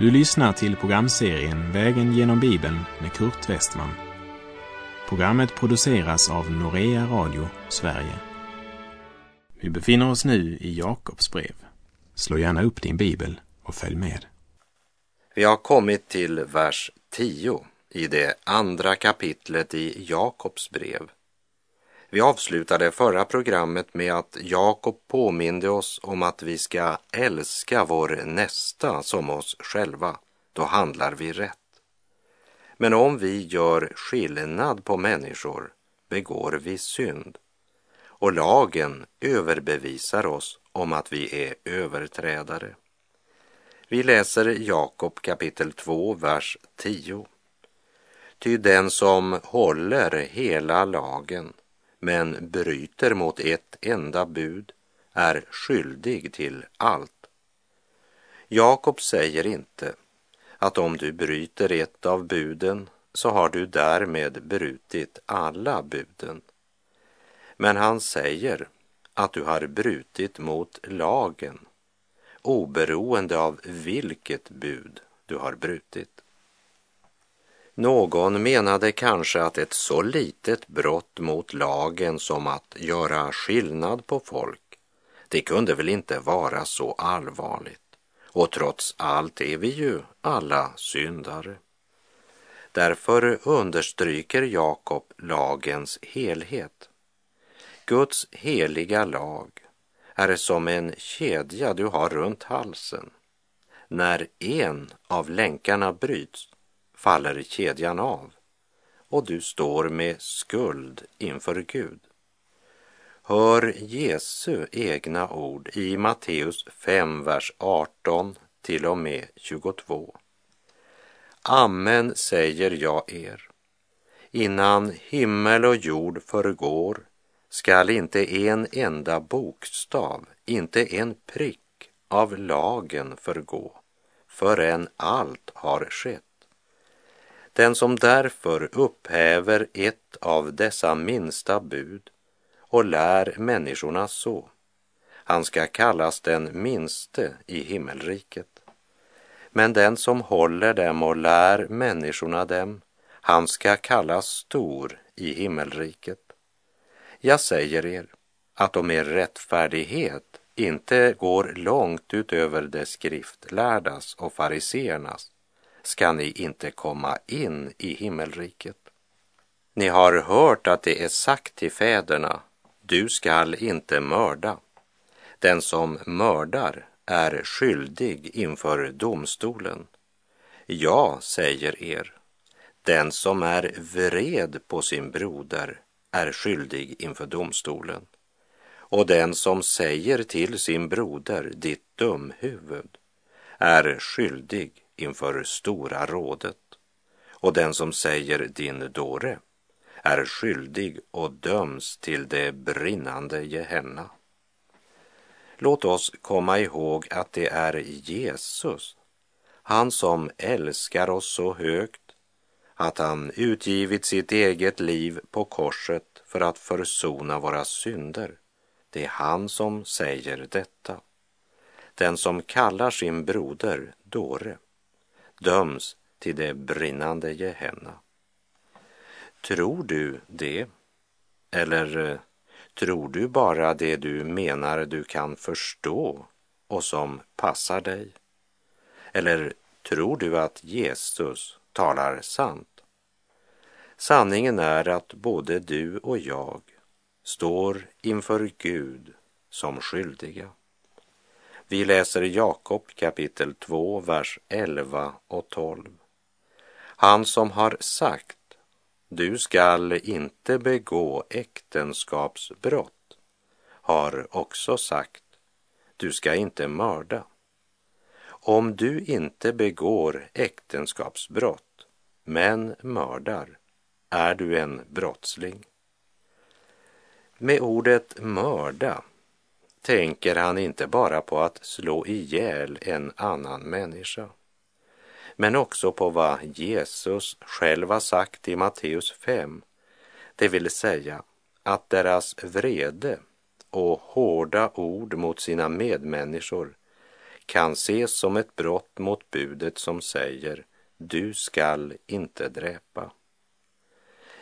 Du lyssnar till programserien Vägen genom Bibeln med Kurt Westman. Programmet produceras av Norea Radio Sverige. Vi befinner oss nu i Jakobs brev. Slå gärna upp din bibel och följ med. Vi har kommit till vers 10 i det andra kapitlet i Jakobs brev. Vi avslutade förra programmet med att Jakob påminde oss om att vi ska älska vår nästa som oss själva. Då handlar vi rätt. Men om vi gör skillnad på människor begår vi synd. Och lagen överbevisar oss om att vi är överträdare. Vi läser Jakob kapitel 2, vers 10. Ty den som håller hela lagen men bryter mot ett enda bud är skyldig till allt. Jakob säger inte att om du bryter ett av buden så har du därmed brutit alla buden. Men han säger att du har brutit mot lagen oberoende av vilket bud du har brutit. Någon menade kanske att ett så litet brott mot lagen som att göra skillnad på folk, det kunde väl inte vara så allvarligt. Och trots allt är vi ju alla syndare. Därför understryker Jakob lagens helhet. Guds heliga lag är som en kedja du har runt halsen. När en av länkarna bryts faller kedjan av och du står med skuld inför Gud. Hör Jesu egna ord i Matteus 5, vers 18 till och med 22. Amen säger jag er, innan himmel och jord förgår skall inte en enda bokstav, inte en prick av lagen förgå förrän allt har skett. Den som därför upphäver ett av dessa minsta bud och lär människorna så, han ska kallas den minste i himmelriket. Men den som håller dem och lär människorna dem, han ska kallas stor i himmelriket. Jag säger er att om er rättfärdighet inte går långt utöver det skriftlärdas och fariseernas ska ni inte komma in i himmelriket. Ni har hört att det är sagt till fäderna, du skall inte mörda. Den som mördar är skyldig inför domstolen. Jag säger er, den som är vred på sin broder är skyldig inför domstolen. Och den som säger till sin broder, ditt dumhuvud, är skyldig inför Stora rådet. Och den som säger din dåre är skyldig och döms till det brinnande Gehenna. Låt oss komma ihåg att det är Jesus, han som älskar oss så högt att han utgivit sitt eget liv på korset för att försona våra synder. Det är han som säger detta. Den som kallar sin broder dåre döms till det brinnande Gehenna. Tror du det? Eller eh, tror du bara det du menar du kan förstå och som passar dig? Eller tror du att Jesus talar sant? Sanningen är att både du och jag står inför Gud som skyldiga. Vi läser Jakob kapitel 2, vers 11 och 12. Han som har sagt du skall inte begå äktenskapsbrott har också sagt du ska inte mörda. Om du inte begår äktenskapsbrott men mördar är du en brottsling. Med ordet mörda tänker han inte bara på att slå ihjäl en annan människa, men också på vad Jesus själv har sagt i Matteus 5, det vill säga att deras vrede och hårda ord mot sina medmänniskor kan ses som ett brott mot budet som säger du skall inte dräpa.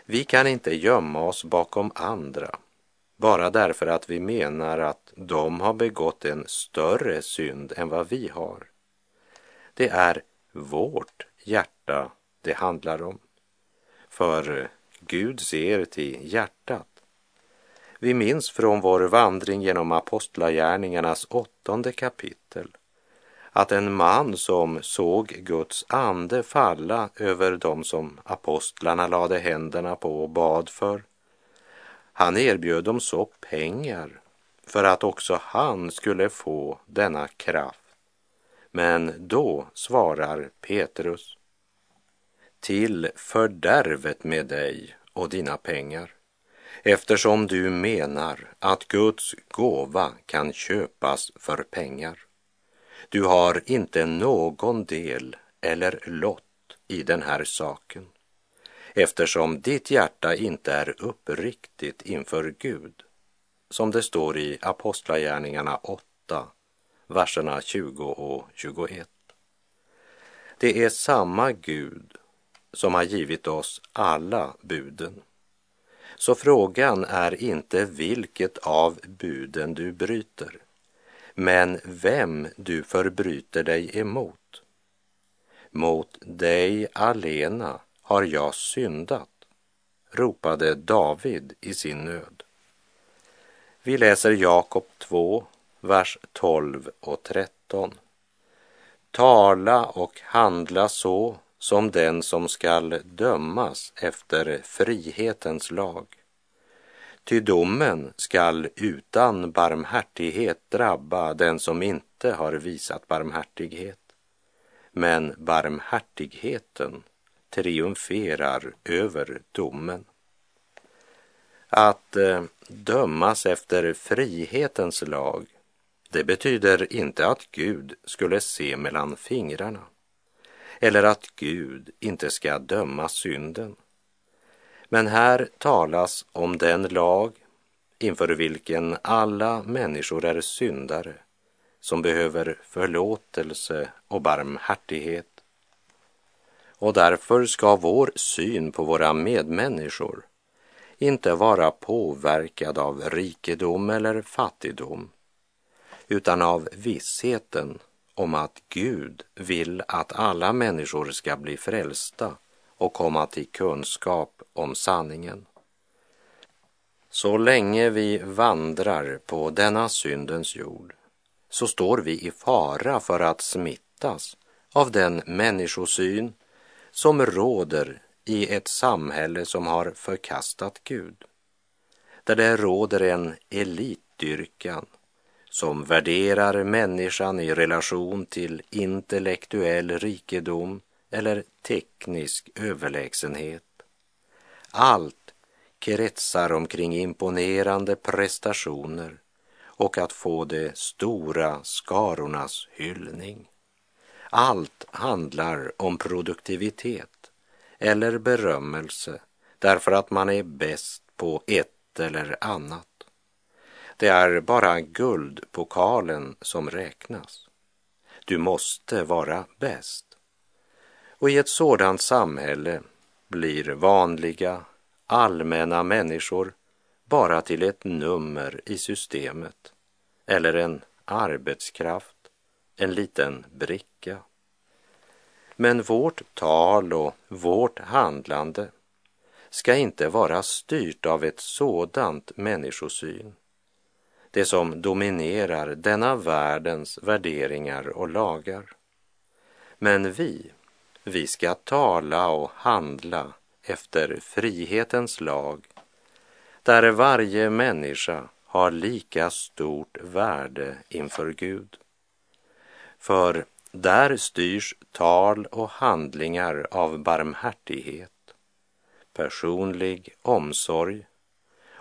Vi kan inte gömma oss bakom andra bara därför att vi menar att de har begått en större synd än vad vi har. Det är vårt hjärta det handlar om. För Gud ser till hjärtat. Vi minns från vår vandring genom Apostlagärningarnas åttonde kapitel att en man som såg Guds ande falla över dem som apostlarna lade händerna på och bad för, han erbjöd dem så pengar för att också han skulle få denna kraft. Men då svarar Petrus, till fördärvet med dig och dina pengar, eftersom du menar att Guds gåva kan köpas för pengar. Du har inte någon del eller lott i den här saken eftersom ditt hjärta inte är uppriktigt inför Gud, som det står i Apostlagärningarna 8, verserna 20 och 21. Det är samma Gud som har givit oss alla buden. Så frågan är inte vilket av buden du bryter, men vem du förbryter dig emot. Mot dig alena har jag syndat, ropade David i sin nöd. Vi läser Jakob 2, vers 12 och 13. Tala och handla så som den som skall dömas efter frihetens lag. Ty domen skall utan barmhärtighet drabba den som inte har visat barmhärtighet. Men barmhärtigheten triumferar över domen. Att eh, dömas efter frihetens lag, det betyder inte att Gud skulle se mellan fingrarna eller att Gud inte ska döma synden. Men här talas om den lag inför vilken alla människor är syndare som behöver förlåtelse och barmhärtighet och därför ska vår syn på våra medmänniskor inte vara påverkad av rikedom eller fattigdom, utan av vissheten om att Gud vill att alla människor ska bli frälsta och komma till kunskap om sanningen. Så länge vi vandrar på denna syndens jord så står vi i fara för att smittas av den människosyn som råder i ett samhälle som har förkastat Gud. Där det råder en elitdyrkan som värderar människan i relation till intellektuell rikedom eller teknisk överlägsenhet. Allt kretsar omkring imponerande prestationer och att få de stora skarornas hyllning. Allt handlar om produktivitet eller berömmelse därför att man är bäst på ett eller annat. Det är bara guldpokalen som räknas. Du måste vara bäst. Och i ett sådant samhälle blir vanliga, allmänna människor bara till ett nummer i systemet eller en arbetskraft en liten bricka. Men vårt tal och vårt handlande ska inte vara styrt av ett sådant människosyn. Det som dominerar denna världens värderingar och lagar. Men vi, vi ska tala och handla efter frihetens lag där varje människa har lika stort värde inför Gud. För där styrs tal och handlingar av barmhärtighet, personlig omsorg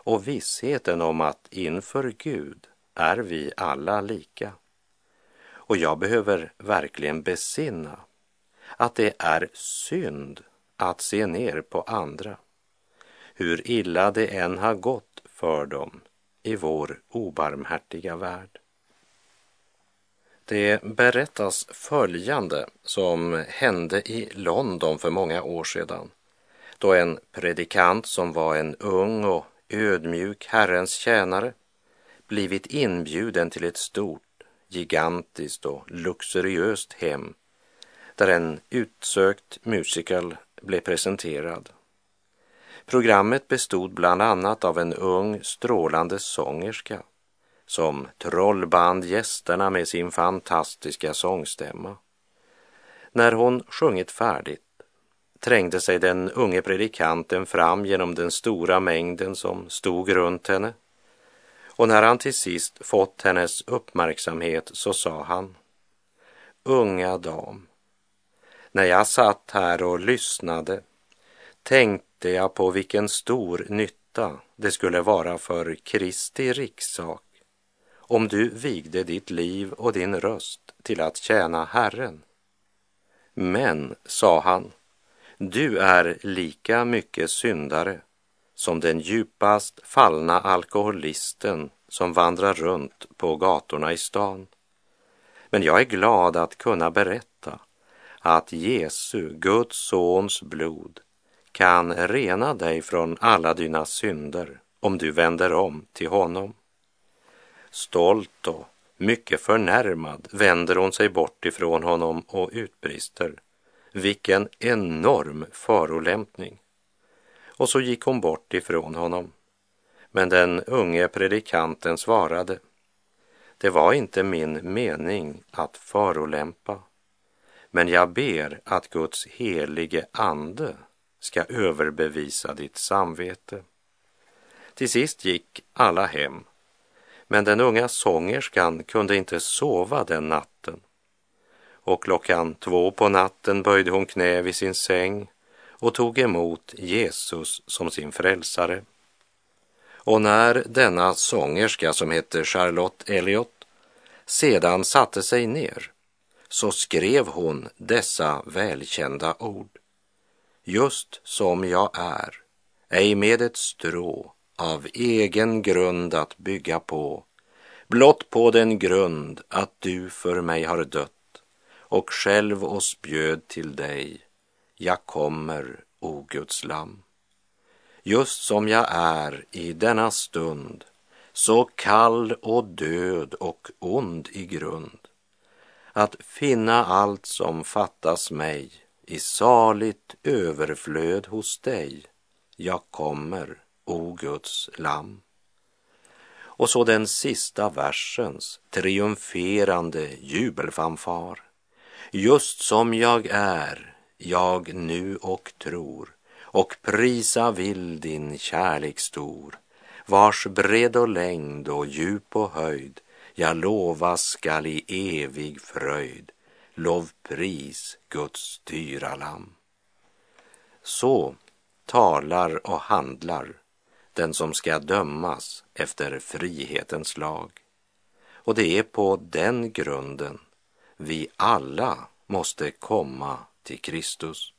och vissheten om att inför Gud är vi alla lika. Och jag behöver verkligen besinna att det är synd att se ner på andra, hur illa det än har gått för dem i vår obarmhärtiga värld. Det berättas följande som hände i London för många år sedan då en predikant som var en ung och ödmjuk Herrens tjänare blivit inbjuden till ett stort, gigantiskt och luxuriöst hem där en utsökt musical blev presenterad. Programmet bestod bland annat av en ung strålande sångerska som trollband gästerna med sin fantastiska sångstämma. När hon sjungit färdigt trängde sig den unge predikanten fram genom den stora mängden som stod runt henne. Och när han till sist fått hennes uppmärksamhet så sa han Unga dam, när jag satt här och lyssnade tänkte jag på vilken stor nytta det skulle vara för Kristi rikssak om du vigde ditt liv och din röst till att tjäna Herren. Men, sa han, du är lika mycket syndare som den djupast fallna alkoholisten som vandrar runt på gatorna i stan. Men jag är glad att kunna berätta att Jesu, Guds sons blod kan rena dig från alla dina synder om du vänder om till honom. Stolt och mycket förnärmad vänder hon sig bort ifrån honom och utbrister. Vilken enorm förolämpning! Och så gick hon bort ifrån honom. Men den unge predikanten svarade. Det var inte min mening att förolämpa. Men jag ber att Guds helige ande ska överbevisa ditt samvete. Till sist gick alla hem men den unga sångerskan kunde inte sova den natten. Och klockan två på natten böjde hon knä vid sin säng och tog emot Jesus som sin frälsare. Och när denna sångerska som hette Charlotte Elliot sedan satte sig ner så skrev hon dessa välkända ord. Just som jag är, ej med ett strå av egen grund att bygga på, blott på den grund att du för mig har dött och själv oss bjöd till dig. Jag kommer, o Guds lam. Just som jag är i denna stund, så kall och död och ond i grund, att finna allt som fattas mig i saligt överflöd hos dig. Jag kommer, o Guds lam. Och så den sista versens triumferande jubelfanfar. Just som jag är, jag nu och tror och prisa vill din kärlek stor vars bredd och längd och djup och höjd jag lova skall i evig fröjd lovpris Guds dyra lam. Så talar och handlar den som ska dömas efter frihetens lag. Och det är på den grunden vi alla måste komma till Kristus.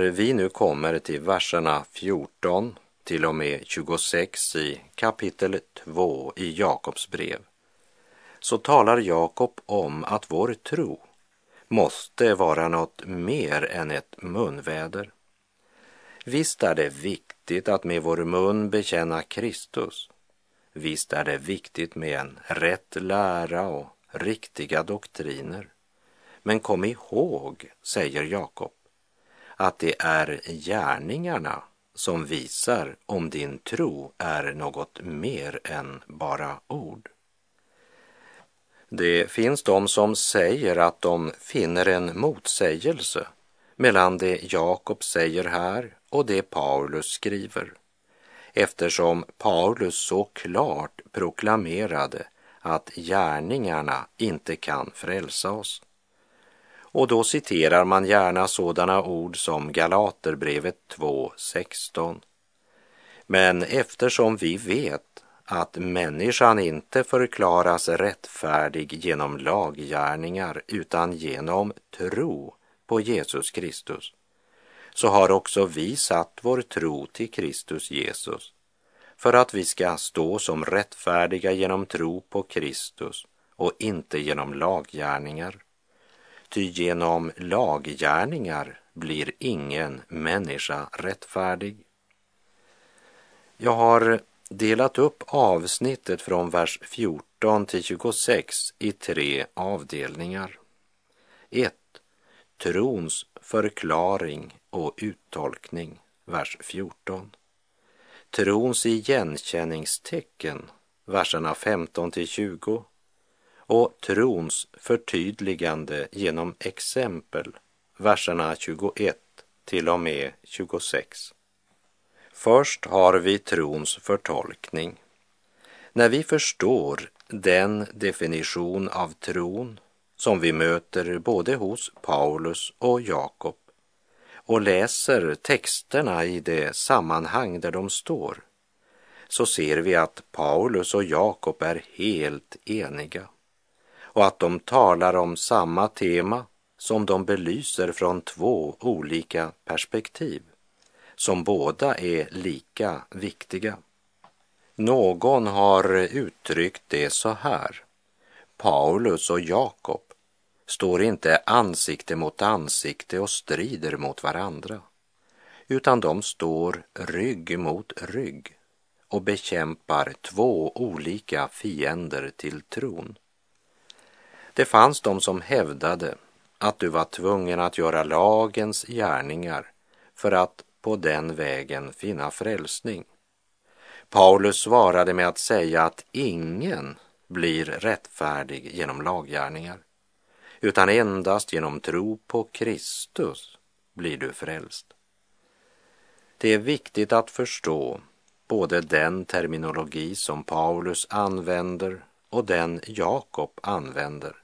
Vi nu kommer till verserna 14 till och med 26 i kapitel 2 i Jakobs brev så talar Jakob om att vår tro måste vara något mer än ett munväder. Visst är det viktigt att med vår mun bekänna Kristus. Visst är det viktigt med en rätt lära och riktiga doktriner. Men kom ihåg, säger Jakob, att det är gärningarna som visar om din tro är något mer än bara ord. Det finns de som säger att de finner en motsägelse mellan det Jakob säger här och det Paulus skriver eftersom Paulus så klart proklamerade att gärningarna inte kan frälsa oss. Och då citerar man gärna sådana ord som Galaterbrevet 2.16. Men eftersom vi vet att människan inte förklaras rättfärdig genom laggärningar utan genom tro på Jesus Kristus, så har också vi satt vår tro till Kristus Jesus för att vi ska stå som rättfärdiga genom tro på Kristus och inte genom laggärningar. Ty genom laggärningar blir ingen människa rättfärdig. Jag har delat upp avsnittet från vers 14 till 26 i tre avdelningar. 1. Trons förklaring och uttolkning, vers 14. Trons igenkänningstecken, verserna 15 till 20 och trons förtydligande genom exempel, verserna 21 till och med 26. Först har vi trons förtolkning. När vi förstår den definition av tron som vi möter både hos Paulus och Jakob och läser texterna i det sammanhang där de står så ser vi att Paulus och Jakob är helt eniga och att de talar om samma tema som de belyser från två olika perspektiv som båda är lika viktiga. Någon har uttryckt det så här. Paulus och Jakob står inte ansikte mot ansikte och strider mot varandra, utan de står rygg mot rygg och bekämpar två olika fiender till tron. Det fanns de som hävdade att du var tvungen att göra lagens gärningar för att på den vägen finna frälsning. Paulus svarade med att säga att ingen blir rättfärdig genom laggärningar, utan endast genom tro på Kristus blir du frälst. Det är viktigt att förstå både den terminologi som Paulus använder och den Jakob använder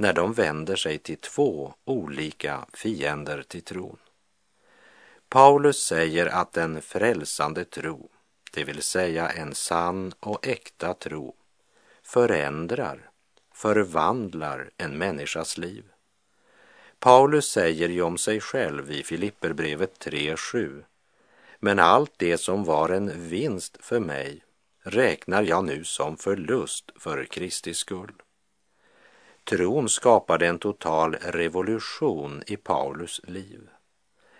när de vänder sig till två olika fiender till tron. Paulus säger att en frälsande tro, det vill säga en sann och äkta tro, förändrar, förvandlar en människas liv. Paulus säger ju om sig själv i Filipperbrevet 3.7 men allt det som var en vinst för mig räknar jag nu som förlust för Kristi skull. Tron skapade en total revolution i Paulus liv.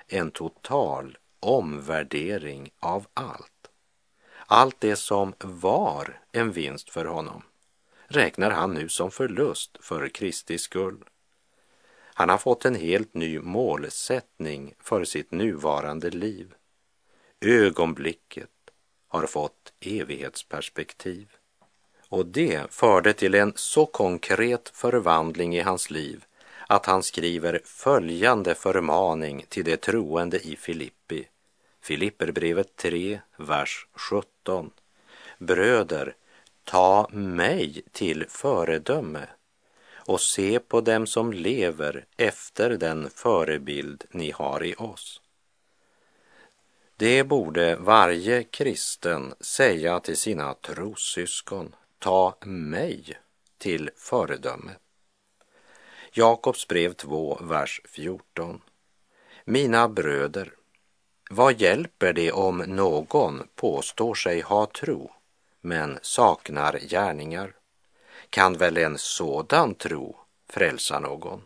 En total omvärdering av allt. Allt det som var en vinst för honom räknar han nu som förlust för Kristi skull. Han har fått en helt ny målsättning för sitt nuvarande liv. Ögonblicket har fått evighetsperspektiv. Och det förde till en så konkret förvandling i hans liv att han skriver följande förmaning till de troende i Filippi. Filipperbrevet 3, vers 17. Bröder, ta mig till föredöme och se på dem som lever efter den förebild ni har i oss. Det borde varje kristen säga till sina trossyskon, ta mig till föredöme. Jakobs brev 2, vers 14. Mina bröder, vad hjälper det om någon påstår sig ha tro men saknar gärningar? Kan väl en sådan tro frälsa någon?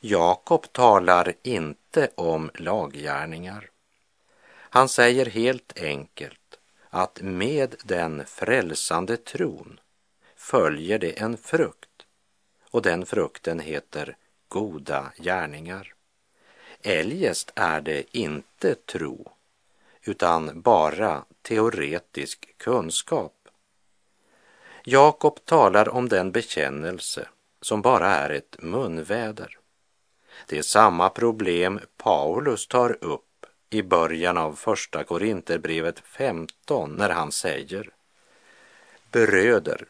Jakob talar inte om laggärningar. Han säger helt enkelt att med den frälsande tron följer det en frukt och den frukten heter goda gärningar. Eljest är det inte tro utan bara teoretisk kunskap. Jakob talar om den bekännelse som bara är ett munväder. Det är samma problem Paulus tar upp i början av första Korinterbrevet 15 när han säger Bröder,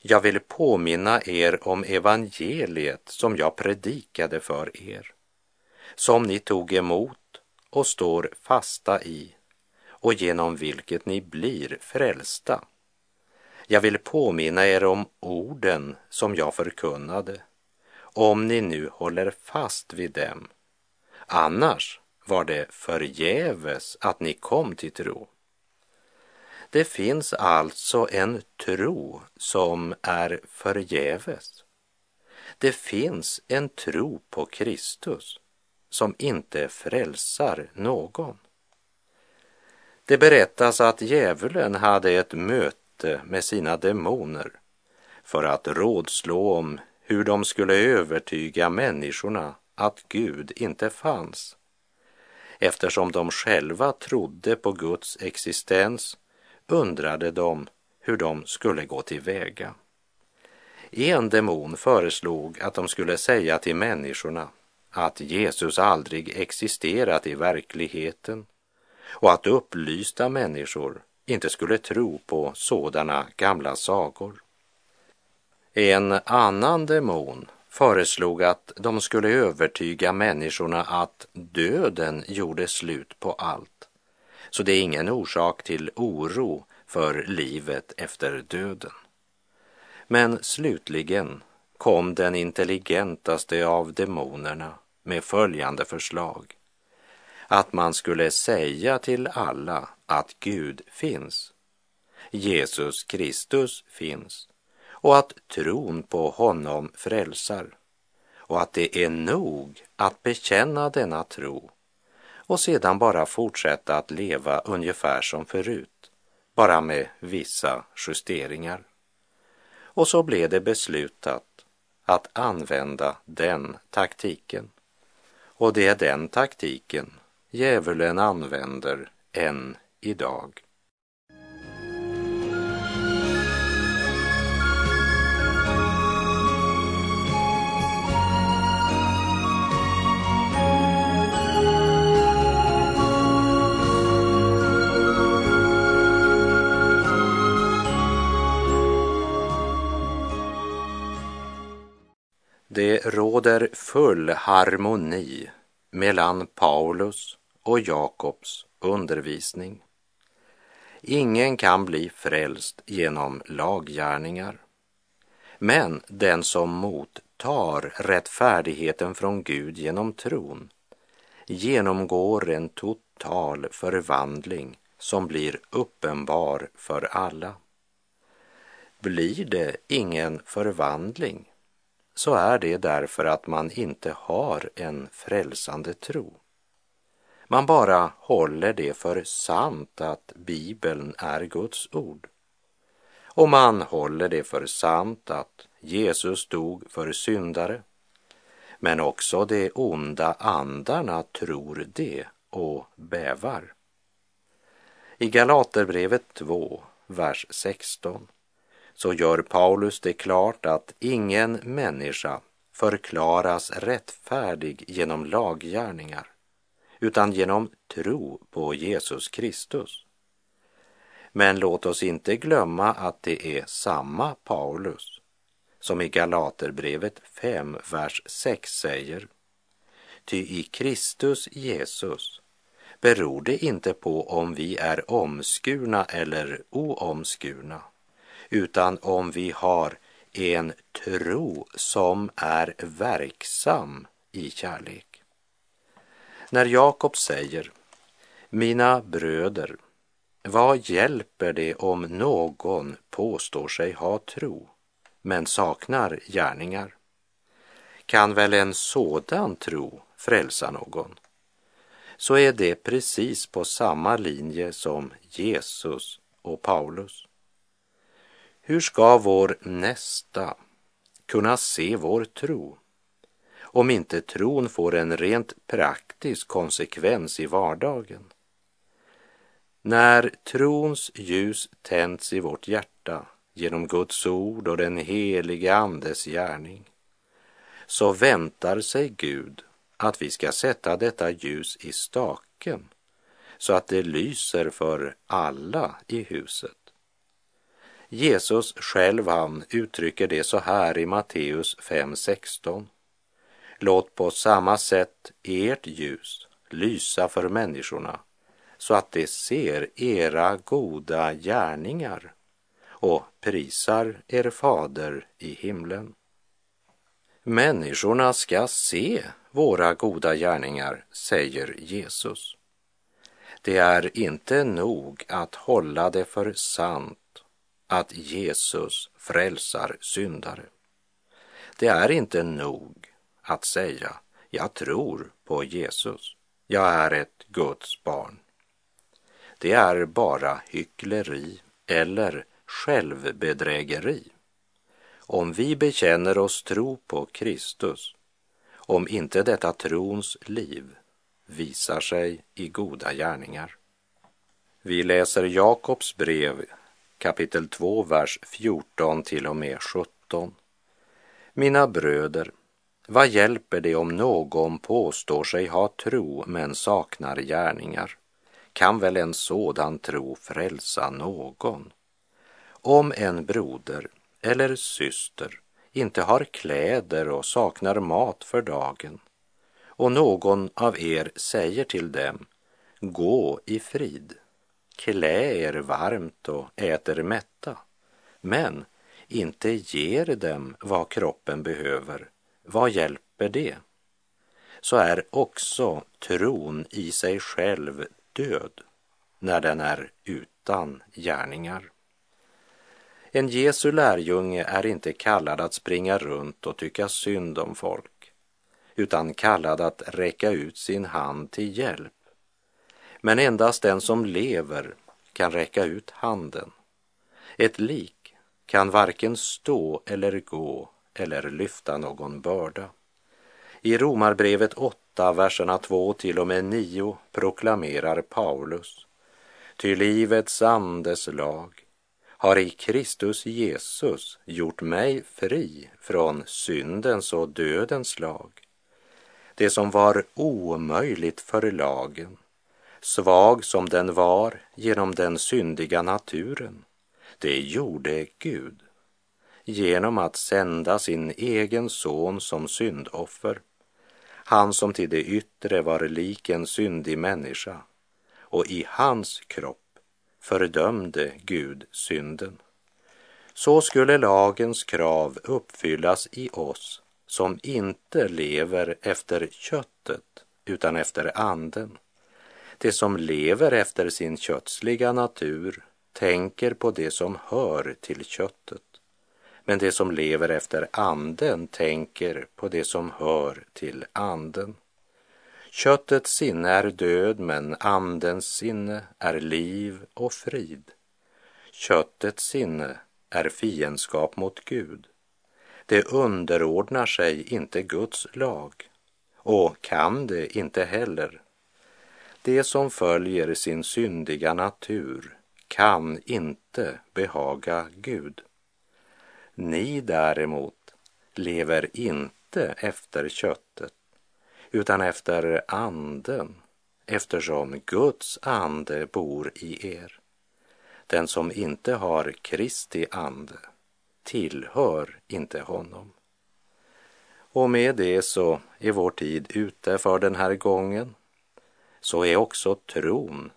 Jag vill påminna er om evangeliet som jag predikade för er, som ni tog emot och står fasta i och genom vilket ni blir frälsta. Jag vill påminna er om orden som jag förkunnade, om ni nu håller fast vid dem. Annars var det förgäves att ni kom till tro. Det finns alltså en tro som är förgäves. Det finns en tro på Kristus som inte frälsar någon. Det berättas att djävulen hade ett möte med sina demoner för att rådslå om hur de skulle övertyga människorna att Gud inte fanns. Eftersom de själva trodde på Guds existens undrade de hur de skulle gå till väga. En demon föreslog att de skulle säga till människorna att Jesus aldrig existerat i verkligheten och att upplysta människor inte skulle tro på sådana gamla sagor. En annan demon föreslog att de skulle övertyga människorna att döden gjorde slut på allt. Så det är ingen orsak till oro för livet efter döden. Men slutligen kom den intelligentaste av demonerna med följande förslag. Att man skulle säga till alla att Gud finns. Jesus Kristus finns och att tron på honom frälsar och att det är nog att bekänna denna tro och sedan bara fortsätta att leva ungefär som förut, bara med vissa justeringar. Och så blev det beslutat att använda den taktiken. Och det är den taktiken djävulen använder än idag. Det råder full harmoni mellan Paulus och Jakobs undervisning. Ingen kan bli frälst genom laggärningar. Men den som mottar rättfärdigheten från Gud genom tron genomgår en total förvandling som blir uppenbar för alla. Blir det ingen förvandling så är det därför att man inte har en frälsande tro. Man bara håller det för sant att Bibeln är Guds ord. Och man håller det för sant att Jesus dog för syndare. Men också de onda andarna tror det och bävar. I Galaterbrevet 2, vers 16 så gör Paulus det klart att ingen människa förklaras rättfärdig genom laggärningar utan genom tro på Jesus Kristus. Men låt oss inte glömma att det är samma Paulus som i Galaterbrevet 5, vers 6 säger Ty i Kristus Jesus beror det inte på om vi är omskurna eller oomskurna utan om vi har en tro som är verksam i kärlek. När Jakob säger Mina bröder, vad hjälper det om någon påstår sig ha tro men saknar gärningar? Kan väl en sådan tro frälsa någon? Så är det precis på samma linje som Jesus och Paulus. Hur ska vår nästa kunna se vår tro om inte tron får en rent praktisk konsekvens i vardagen? När trons ljus tänds i vårt hjärta genom Guds ord och den helige Andes gärning så väntar sig Gud att vi ska sätta detta ljus i staken så att det lyser för alla i huset. Jesus själv han uttrycker det så här i Matteus 5.16. Låt på samma sätt ert ljus lysa för människorna så att de ser era goda gärningar och prisar er fader i himlen. Människorna ska se våra goda gärningar, säger Jesus. Det är inte nog att hålla det för sant att Jesus frälsar syndare. Det är inte nog att säga jag tror på Jesus. Jag är ett Guds barn. Det är bara hyckleri eller självbedrägeri. Om vi bekänner oss tro på Kristus, om inte detta trons liv visar sig i goda gärningar. Vi läser Jakobs brev kapitel 2, vers 14 till och med 17. Mina bröder, vad hjälper det om någon påstår sig ha tro men saknar gärningar? Kan väl en sådan tro frälsa någon? Om en broder eller syster inte har kläder och saknar mat för dagen och någon av er säger till dem, gå i frid, klä er varmt och äter mätta, men inte ger dem vad kroppen behöver, vad hjälper det? Så är också tron i sig själv död när den är utan gärningar. En Jesu lärjunge är inte kallad att springa runt och tycka synd om folk, utan kallad att räcka ut sin hand till hjälp. Men endast den som lever kan räcka ut handen. Ett lik kan varken stå eller gå eller lyfta någon börda. I Romarbrevet 8, verserna 2 till och med 9 proklamerar Paulus Ty livets andes lag har i Kristus Jesus gjort mig fri från syndens och dödens lag. Det som var omöjligt för lagen, svag som den var genom den syndiga naturen, det gjorde Gud genom att sända sin egen son som syndoffer, han som till det yttre var lik en syndig människa, och i hans kropp fördömde Gud synden. Så skulle lagens krav uppfyllas i oss som inte lever efter köttet utan efter anden. Det som lever efter sin kötsliga natur tänker på det som hör till köttet. Men det som lever efter anden tänker på det som hör till anden. Köttets sinne är död, men andens sinne är liv och frid. Köttets sinne är fiendskap mot Gud. Det underordnar sig inte Guds lag och kan det inte heller. Det som följer sin syndiga natur kan inte behaga Gud. Ni däremot lever inte efter köttet utan efter anden, eftersom Guds ande bor i er. Den som inte har Kristi ande tillhör inte honom. Och med det så är vår tid ute för den här gången. Så är också tron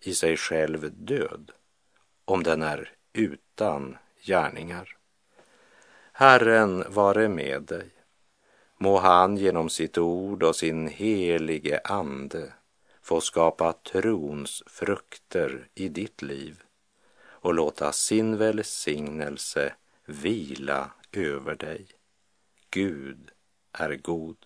i sig själv död om den är utan gärningar. Herren vare med dig. Må han genom sitt ord och sin helige ande få skapa trons frukter i ditt liv och låta sin välsignelse vila över dig. Gud är god.